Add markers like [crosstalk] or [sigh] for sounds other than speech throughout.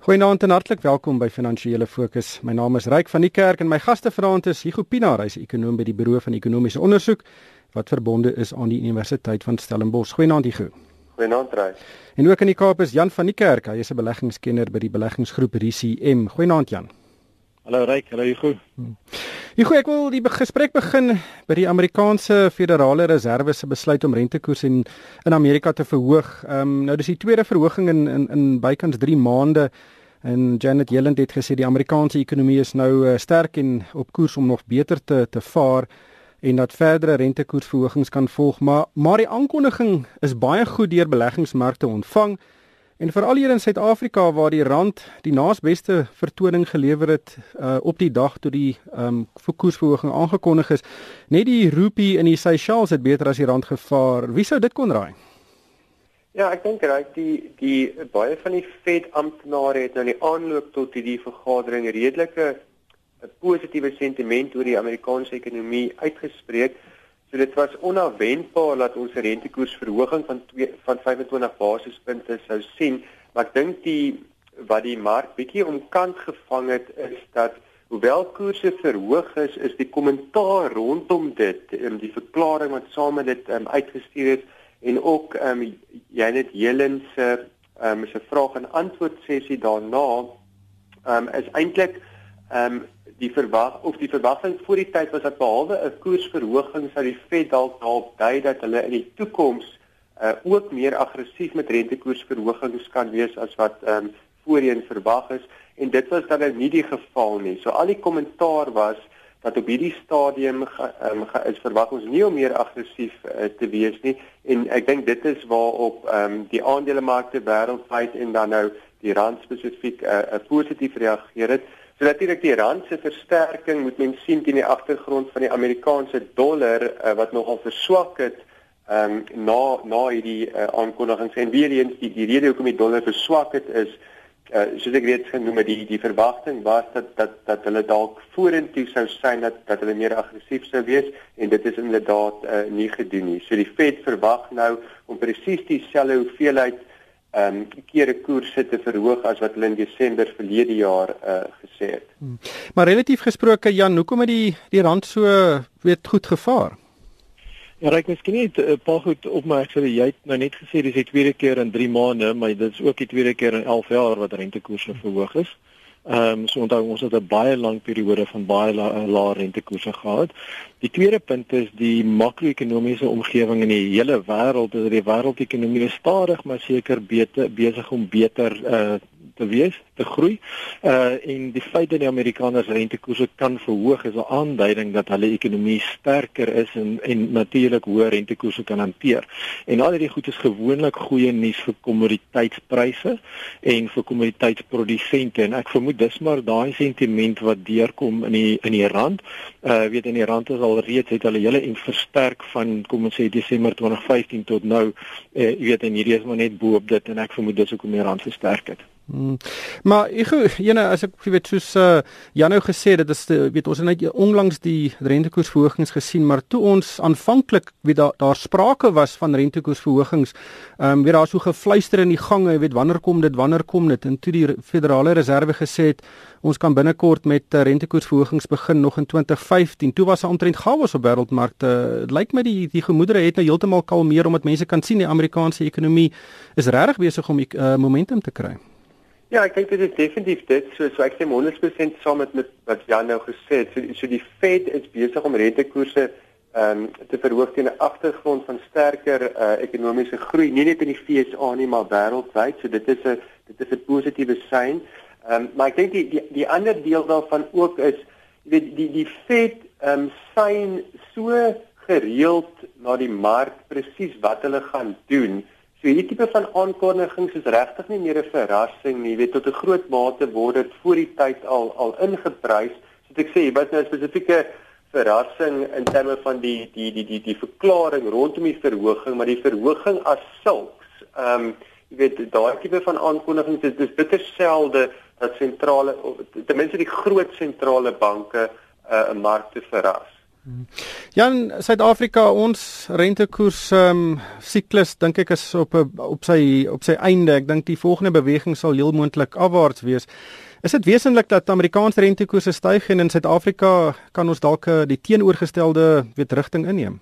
Goeienaand en hartlik welkom by Finansiële Fokus. My naam is Ryk van die Kerk en my gaste vanaand is Hugo Pinaar, hy's ekonom by die Buro van Ekonomiese Onderzoek wat verbonde is aan die Universiteit van Stellenbosch. Goeienaand Hugo. Goeienaand Ryk. En ook in die Kaap is Jan van die Kerk, hy is 'n beleggingskenner by die beleggingsgroep RCM. Goeienaand Jan. Hallo Ryk, hallo Hugo. Hugo, ek wil die gesprek begin by die Amerikaanse Federale Reserve se besluit om rentekoerse in in Amerika te verhoog. Ehm um, nou dis die tweede verhoging in in in bykans 3 maande. En Janet Yellen het gesê die Amerikaanse ekonomie is nou uh, sterk en op koers om nog beter te te vaar en dat verdere rentekoersverhogings kan volg, maar maar die aankondiging is baie goed deur beleggingsmarkte ontvang. En veral hier in Suid-Afrika waar die rand die naasbeste vertoning gelewer het uh, op die dag toe die ehm um, koersverhoging aangekondig is, net die rupee in die Seychelles het beter as die rand gevaar. Wie sou dit kon raai? Ja, ek dink reg die die baie van die Fed amptenare het nou in die aanloop tot hierdie vergadering redelike 'n positiewe sentiment oor die Amerikaanse ekonomie uitgespreek. So dit was onverwendbaar dat ons rentekoersverhoging van 2 van 25 basispunte sou sien, maar ek dink die wat die mark bietjie omkant gevang het is dat hoewel koerse verhoog is, is die kommentaar rondom dit, um, die verklaring wat saam met dit um, uitgestuur is en ook um, Janet Yellen se um, se vraag en antwoord sessie daarna um, is eintlik um, die verwag of die verwagting voor die tyd was dat behalwe 'n koersverhoging sou die Fed dalk daarop dui dat hulle in die toekoms uh, ook meer aggressief met rentekoersverhogings kan wees as wat ehm um, voorheen verwag is en dit was dan nou nie die geval nie. So al die kommentaar was dat op hierdie stadium ehm um, is verwag ons nie om meer aggressief uh, te wees nie en ek dink dit is waarop ehm um, die aandelemarkte wêreldwyd en dan nou die rand spesifiek 'n uh, uh, positief reageer het. So natuurlik die rand se versterking moet mens sien teen die agtergrond van die Amerikaanse dollar uh, wat nogal verswak het ehm um, na na hierdie uh, aankondigings en weer eens die die rede hoekom die dollar verswak het is uh, soos ek reeds genoem het die die verwagting was dat dat dat hulle dalk vorentoe sou sien dat dat hulle meer aggressief sou wees en dit is inderdaad uh, nie gedoen nie. So die Fed verwag nou om presies dieselfde hoeveelheid ehm um, kere koerse te verhoog as wat hulle in Desember verlede jaar uh, gesê het. Hmm. Maar relatief gesproke Jan, hoekom het die die rand so weet goed gevaar? Ja, ek miskien net 'n paar goed opmerk vir jy het nou net gesê dis die tweede keer in 3 maande, maar dit is ook die tweede keer in 11 jaar wat rentekoerse verhoog is. Ehm um, so onthou ons het 'n baie lang periode van baie lae la rentekoerse gehad. Die tweede punt is die makro-ekonomiese omgewing in die hele wêreld, dat die wêreldekonomie stadig maar seker beter besig om beter uh, te wees, te groei. Uh en die feit dat die Amerikaners rentekoerse kan verhoog is 'n aanduiding dat hulle ekonomie sterker is en en natuurlik hoë rentekoerse kan hanteer. En al hierdie goed is gewoonlik goeie nuus vir kommoditeitspryse en vir kommoditeitsprodusente en ek vermoed dis maar daai sentiment wat deurkom in die in die rand. Uh weet in die rand is al reeds het hulle hele en versterk van kom ons sê Desember 2015 tot nou. Uh weet en hierdie is maar net bo op dit en ek vermoed dis hoekom die rand versterk het. Hmm. Maar ek ene as ek weet soos uh, Jan nou gesê dit is die, weet ons het net onlangs die rentekoersverhogings gesien maar toe ons aanvanklik weet daar daar sprake was van rentekoersverhogings ehm um, weet daar so gefluister in die gange weet wanneer kom dit wanneer kom dit? En toe die federale reserve gesê het ons kan binnekort met uh, rentekoersverhogings begin nog in 2015 toe was daar omtrent chaos op wêreldmarkte. Dit lyk my die die gemoedere het nou heeltemal kalmeer omdat mense kan sien die Amerikaanse ekonomie is regtig besig om uh, momentum te kry Ja, ek dink dit is definitief dit. So so ek sê 100% saam met, met wat Jan nou gesê het. So, so die Fed is besig om rentekoerse ehm um, te verhoog teen 'n agtergrond van sterker uh, ekonomiese groei, nie net in die FSA nie, maar wêreldwyd. So dit is 'n dit is 'n positiewe sein. Ehm um, maar ek dink die, die die ander deel daarvan ook is die die die Fed ehm um, sein so gereeld na die mark presies wat hulle gaan doen. So hierdie tipe van aankondigings is regtig nie meer 'n verrassing nie. Jy weet tot 'n groot mate word dit voor die tyd al al ingeprys. So ek sê, wat nou 'n spesifieke verrassing in terme van die die die die die verklaring rondom die verhoging, maar die verhoging as sulks. Ehm um, jy weet daai tipe van aankondigings is dis bitter selde dat sentrale ten minste die groot sentrale banke 'n uh, markte verras. Jan, Suid-Afrika, ons rentekoers um, siklus dink ek is op op sy op sy einde. Ek dink die volgende beweging sal heel moontlik afwaarts wees. Is dit wesentlik dat Amerikaanse rentekoerse styg en in Suid-Afrika kan ons dalk eh, die teenoorgestelde weet rigting inneem?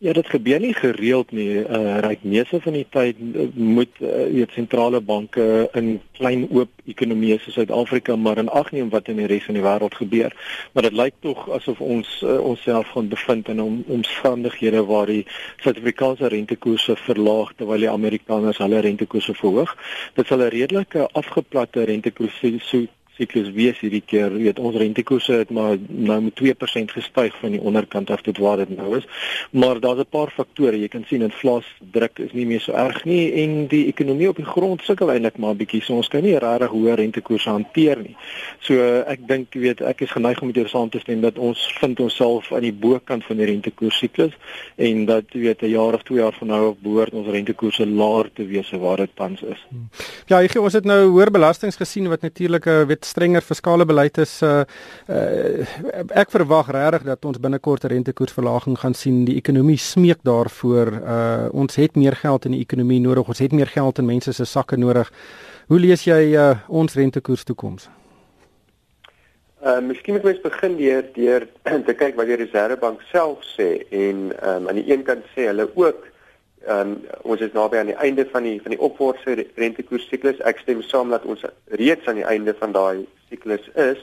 Ja, dit gebeur nie gereeld nie. Uh ryk meeste van die tyd uh, moet uh, weet sentrale banke in klein oop ekonomieë soos Suid-Afrika maar in ag neem wat in die res van die wêreld gebeur. Maar dit lyk tog asof ons uh, onsself gaan bevind in om, omstandighede waar die Suid-Afrikaanse rentekoerse verlaag terwyl die Amerikaners hulle rentekoerse verhoog. Dit sal 'n redelike afgeplatte rentekoers siklus wees hierdie keer. Jy weet ons rentekoerse het maar nou met 2% gestyg van die onderkant af tot waar dit nou is. Maar daar's 'n paar faktore. Jy kan sien inflasiedruk is nie meer so erg nie en die ekonomie op die grond sukkel eintlik maar 'n bietjie. So ons kan nie regtig hoë rentekoerse hanteer nie. So ek dink jy weet ek is geneig om met jou saam te stem dat ons vind onsself aan die bokant van die rentekoersiklus en dat jy weet 'n jaar of 2 jaar van nou af behoort ons rentekoerse laer te wees waar dit tans is. Ja, ek ons het nou hoër belastings gesien wat natuurlik 'n wet strenger fiskale beleid is uh, uh ek verwag regtig dat ons binnekort 'n rentekoersverlaging gaan sien. Die ekonomie smeek daarvoor. Uh ons het meer geld in die ekonomie nodig. Ons het meer geld in mense se sakke nodig. Hoe lees jy uh ons rentekoers toekoms? Uh miskien moet ons begin deur deur [clears throat] te kyk wat die Reserwebank self sê en um, aan die een kant sê hulle ook Ehm um, ons is naby aan die einde van die van die opwaartse rentekoers siklus. Ek stem saam dat ons reeds aan die einde van daai siklus is.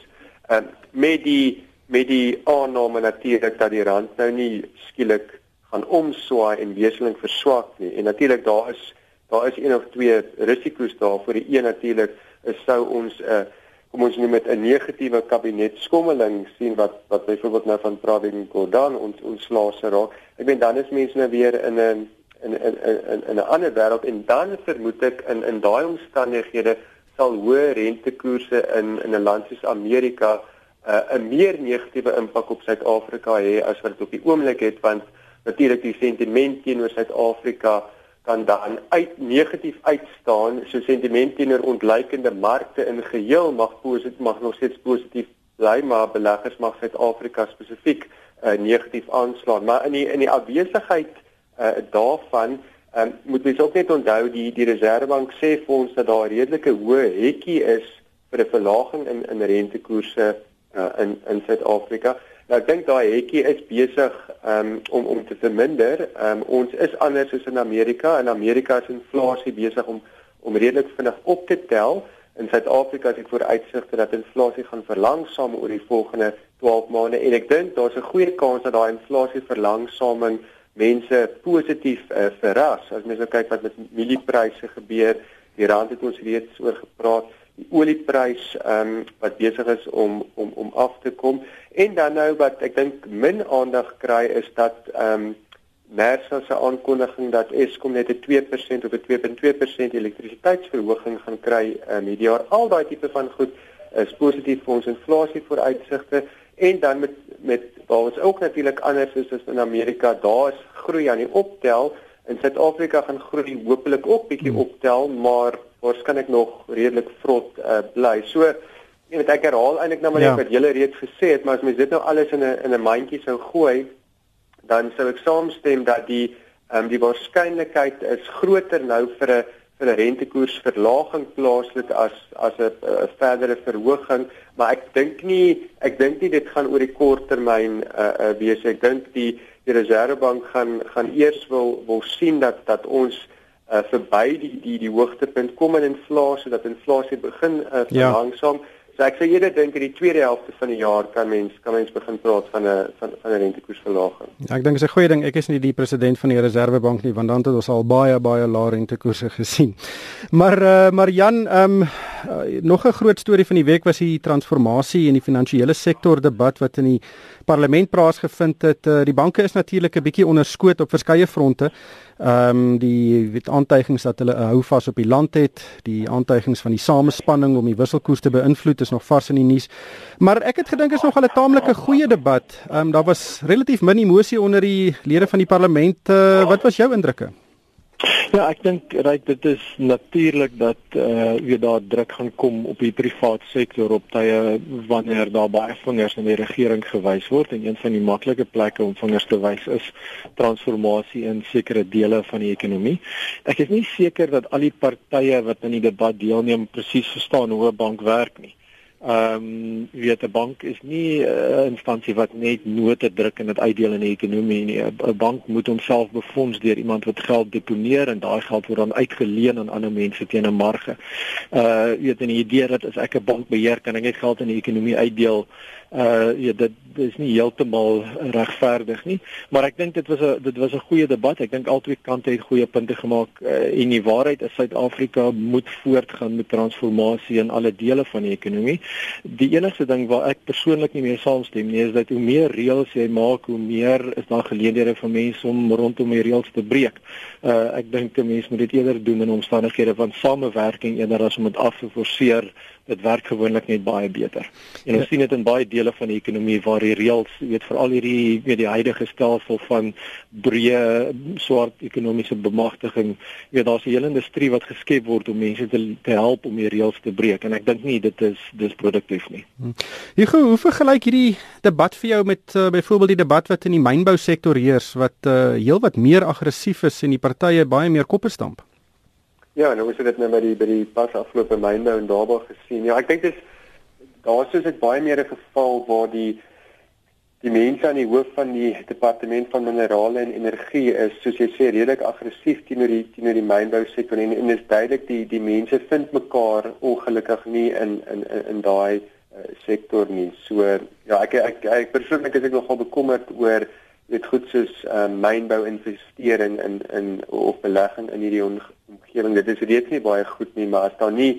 Ehm um, met die met die aanname natuurlik dat die rand nou nie skielik gaan omswaai en wesenlik verswak nie. En natuurlik daar is daar is een of twee risiko's daar. Vir die een natuurlik is sou ons 'n uh, kom ons noem dit 'n negatiewe kabinetskommeling sien wat wat byvoorbeeld nou van Pravin Gordhan ons ons laaste raak. Ek meen dan is mense nou weer in 'n in in in 'n ander wêreld en dan vermoed ek in in daai omstandighede sal hoë rentekoerse in in 'n land soos Amerika 'n uh, meer negatiewe impak op Suid-Afrika hê as wat dit op die oomblik het want natuurlik die sentiment teenoor Suid-Afrika kan dan uit negatief uitstaan. So sentiment teenoor ontleikende markte in geheel mag positief mag nog steeds positief bly maar beleggers mag Suid-Afrika spesifiek uh, negatief aanslaan. Maar in die in die afwesigheid uh, daarvan um, moet mens ook net onthou die die Reserwebank sê vir ons dat daar 'n redelike hoë hekkie is vir 'n verlaging in in rentekoerse uh, in in Suid-Afrika. Nou ek dink daai hekkie is besig um, om om te verminder. Um, ons is anders as in Amerika. In Amerika is inflasie besig om om redelik vinnig op te tel. In Suid-Afrika is ek vooruitsigte dat inflasie gaan verlangsaam oor die volgende 12 maande en ek dink daar's 'n goeie kans dat daai inflasie verlangsaming mense positief uh, verras. As mens nou kyk wat met mieliepryse gebeur, die rand het ons reeds oor gepraat, die olieprys ehm um, wat besig is om om om af te kom en dan nou wat ek dink min aandag kry is dat ehm um, Mersa se aankondiging dat Eskom net 'n 2% of 'n 2.2% elektrisiteitsverhoging gaan kry um, hierdie jaar. Al daai tipe van goed is positief vir ons inflasie vooruitsigte en dan met met waar ons ook natuurlik anders is as in Amerika, daar is groei aan die optel. In Suid-Afrika gaan groei hopelik ook bietjie hmm. optel, maar waarskynlik nog redelik vrot uh, bly. So jy weet ek herhaal eintlik nou maar net ja. wat julle reeds gesê het, maar as mens dit nou alles in 'n in 'n mandjie sou gooi, dan sou ek saamstem dat die ehm um, die waarskynlikheid is groter nou vir 'n 'n rentekoersverlaging plaaslik as as 'n verdere verhoging, maar ek dink nie ek dink nie dit gaan oor die kort termyn uh, uh wees. Ek dink die die Reservebank gaan gaan eers wil wil sien dat dat ons uh verby die die die hoogtepunt kom in inflasie, dat inflasie begin uh, verlangsaam. Ja. So ek sê eerder dink in die tweede helfte van die jaar kan mens kan mens begin praat van 'n van van 'n rentekoersverlaging. Ja, ek dink dit is 'n goeie ding. Ek is nie die president van die Reservebank nie, want dan het ons al baie baie lae rentekoerse gesien. Maar uh, maar Jan, ehm um, uh, nog 'n groot storie van die week was die transformasie in die finansiële sektor debat wat in die parlement plaasgevind het. Uh, die banke is natuurlik 'n bietjie onderskoot op verskeie fronte. Ehm um, die weet aantuigings dat hulle 'n hou vas op die land het, die aantuigings van die samespanning om die wisselkoers te beïnvloed is nog vars in die nuus. Maar ek het gedink is nog 'n taamlike goeie debat. Ehm um, daar was relatief min emosie onder die lede van die parlement. Uh, wat was jou indrukke? Ja, ek dink reg dit is natuurlik dat eh uh, weer daar druk gaan kom op die privaat sektor op tye wanneer daar baie vingers in die regering gewys word en een van die maklike plekke om vingers te wys is transformasie in sekere dele van die ekonomie. Ek is nie seker dat al die partye wat in die debat deelneem presies verstaan hoe 'n bank werk nie. Ehm um, weet 'n bank is nie 'n uh, instansie wat net note druk en dit uitdeel in die ekonomie nie. 'n Bank moet homself befonds deur iemand wat geld deponeer en daai geld word dan uitgeleen aan ander mense teen 'n marge. Uh weet 'n idee dat as ek 'n bank beheer kan ek net geld in die ekonomie uitdeel uh ja dit is nie heeltemal regverdig nie maar ek dink dit was 'n dit was 'n goeie debat. Ek dink albei kante het goeie punte gemaak uh, en die waarheid is Suid-Afrika moet voortgaan met transformasie in alle dele van die ekonomie. Die enigste ding waar ek persoonlik nie mee saamstem nie is dat hoe meer reëls jy maak hoe meer is daar geleenthede vir mense om rondom die reëls te breek. Uh ek dink 'n mens moet dit eerder doen in omstandighede van samewerking eerder as om dit af te forceer dit werk gewoonlik net baie beter. En ons ja. sien dit in baie dele van die ekonomie waar die reëls, weet veral hierdie weet die huidige stelsel van breë swart ekonomiese bemagtiging, weet daar's 'n hele industrie wat geskep word om mense te, te help om die reëls te breek en ek dink nie dit is dis produktief nie. Hm. Hugo, hoe vergelyk hierdie debat vir jou met uh, byvoorbeeld die debat wat in die mynbou sektor heers wat uh, heelwat meer aggressief is en die partye baie meer koppe stamp? Ja, nou is dit net by die by die pas afgelope mynbou en daarby gesien. Ja, ek dink dis daar is dit baie meer 'n geval waar die die mense aan die hoof van die departement van minerale en energie is soos jy sê redelik aggressief teenoor die teenoor die mynbou sektor en en is duidelik die die mense vind mekaar ongelukkig nie in in in, in daai uh, sektor nie. So ja, ek, ek, ek persoonlik is ek nogal bekommerd oor dit goed soos uh, mynbou investering in in of belegging in hierdie omgewing dit is reeds nie baie goed nie maar as daar nie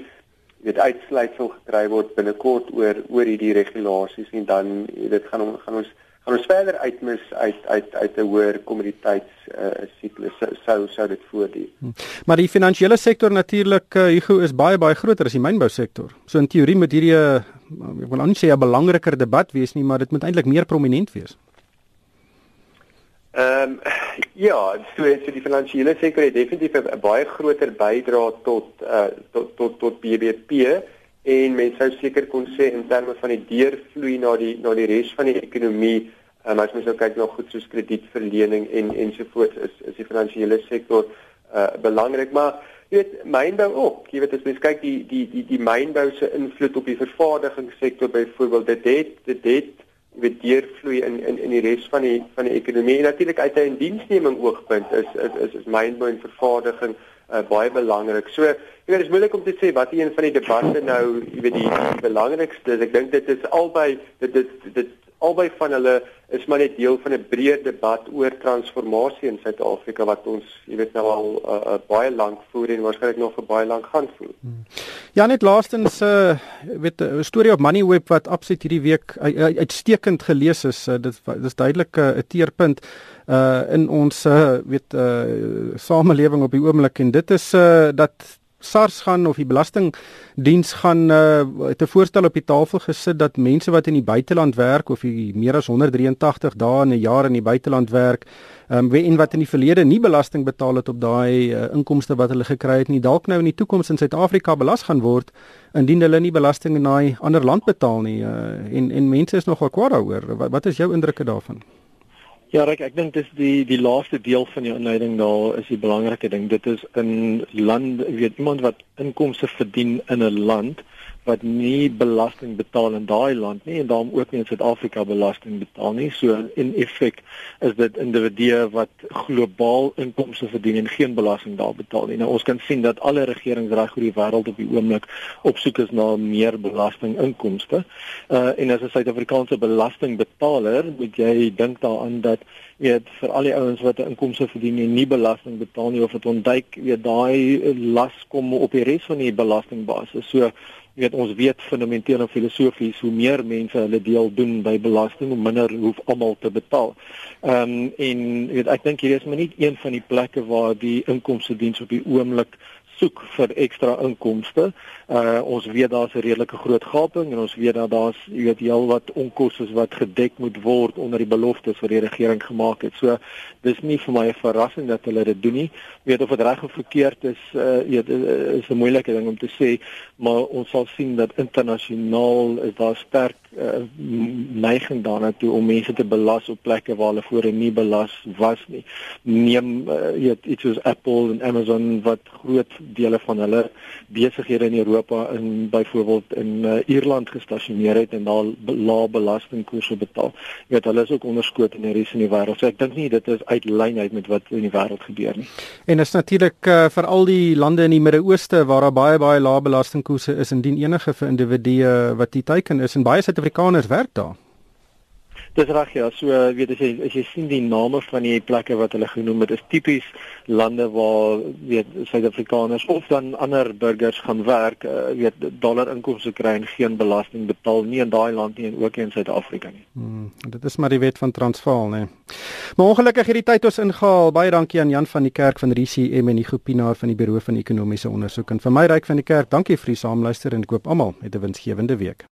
weet uitsluitsel gekry word binnekort oor oor hierdie regulasies en dan dit gaan gaan ons gaan ons verder uitmis uit uit uit 'n hoër kommoditeits uh, siklus sou sou dit voordien. Hm. Maar die finansiële sektor natuurlik uh, Hugo is baie baie groter as die mynbou sektor. So in teorie moet hierdie uh, ek wil nie sê 'n belangriker debat wees nie, maar dit moet eintlik meer prominent wees. Ehm um, ja, so so die finansiële sektor het definitief 'n baie groter bydrae tot uh tot tot tot BBP en mense sou seker kon sê in terme van die deurvloei na die na die res van die ekonomie, um, as mens nou kyk na goed soos kredietverlening en ensovoorts is is die finansiële sektor uh belangrik, maar jy weet mynbou ook. Jy weet as mens kyk die die die die mynbou se invloed op die vervaardigingssektor byvoorbeeld, dit het dit het weet deurvloei in in in die res van die van die ekonomie en natuurlik uit 'n diensneming oogpunt is is is, is mynbou en vervaardiging uh, baie belangrik. So, jy weet, dit is moeilik om te sê wat een van die debatte nou, jy weet, die, die belangrikste is. Ek dink dit is albei dit dit dit albei van hulle is maar net deel van 'n breër debat oor transformasie in Suid-Afrika wat ons, jy weet nou al uh, uh, baie lank voer en waarskynlik nog vir baie lank gaan voer. Hmm. Ja net laastens uh weet 'n storie op Moneyweb wat absoluut hierdie week uitstekend gelees is. Uh, dit dis duidelik 'n uh, teerpunt uh in ons uh, weet uh samelewing op die oomblik en dit is uh dat SARS gaan of die belastingdiens gaan uh, te voorstel op die tafel gesit dat mense wat in die buiteland werk of die meer as 183 dae in 'n jaar in die buiteland werk, ehm um, en wat in die verlede nie belasting betaal het op daai uh, inkomste wat hulle gekry het nie, dalk nou in die toekoms in Suid-Afrika belas gaan word indien hulle nie belasting in daai ander land betaal nie. Uh, en en mense is nogal kwaad daaroor. Wat, wat is jou indrukke daarvan? Ja, Rick, ek dink dis die die laaste deel van jou inleiding daar is die belangrike ding. Dit is in land, weet iemand wat inkomste verdien in 'n land wat nie belasting betaal in daai land nie en daarom ook nie in Suid-Afrika belasting betaal nie. So in effek is dit individue wat globaal inkomste verdien en geen belasting daar betaal nie. Nou ons kan sien dat alle regerings reg oor die wêreld op die oomblik op soek is na meer belastinginkomste. Uh en as 'n Suid-Afrikaanse belastingbetaler, moet jy dink daaraan dat weet vir al die ouens wat 'n inkomste verdien en nie belasting betaal nie of dit ontduik, weet daai las kom op die res van die belastingbasis. So weet ons weet fundamenteel en filosofies hoe meer mense hulle deel doen by belasting hoe minder hoef almal te betaal. Ehm um, en weet ek dink hier is maar nie een van die plekke waar die inkomste diens op die oomblik soek vir ekstra inkomste Uh ons weet daar's 'n redelike groot gaping en ons weet dat daar's jy weet heel wat onkoste wat gedek moet word onder die beloftes wat die regering gemaak het. So dis nie vir my 'n verrassing dat hulle dit doen nie. Weet of dit reg of verkeerd is, uh weet is 'n moeilike ding om te sê, maar ons sal sien dat internasionaal is daar sterk uh, neiging daarna toe om mense te belas op plekke waar hulle voorheen nie belas was nie. Neem uh, jy iets soos Apple en Amazon wat groot dele van hulle besighede in Europa in byvoorbeeld in uh, Ierland gestasioneer het en daar lae belastingkoerse betaal. Jy weet hulle is ook onderskoot in die res van die wêreld. So ek dink nie dit is uit lyn uit met wat in die wêreld gebeur nie. En is natuurlik uh, vir al die lande in die Midde-Ooste waar daar baie baie lae belastingkoerse is indien enige vir individue wat die teiken is en baie Suid-Afrikaners werk daar. Dis reg ja, so weet as jy as jy sien die name van die plekke wat hulle genoem het, is tipies lande waar weet Suid-Afrikaners of dan ander burgers gaan werk, uh, weet dollar inkomste kry en geen belasting betaal nie in daai land nie en ook nie in Suid-Afrika nie. Hmm, dit is maar die wet van Transvaal, nê. Maar ongelukkig het die tyd ons ingehaal. Baie dankie aan Jan van die Kerk van RCM en die Groepinaar van die Buro van Ekonomiese Ondersoek en vir my ryk van die Kerk. Dankie vir die saamluister en ek koop almal 'n winsgewende week.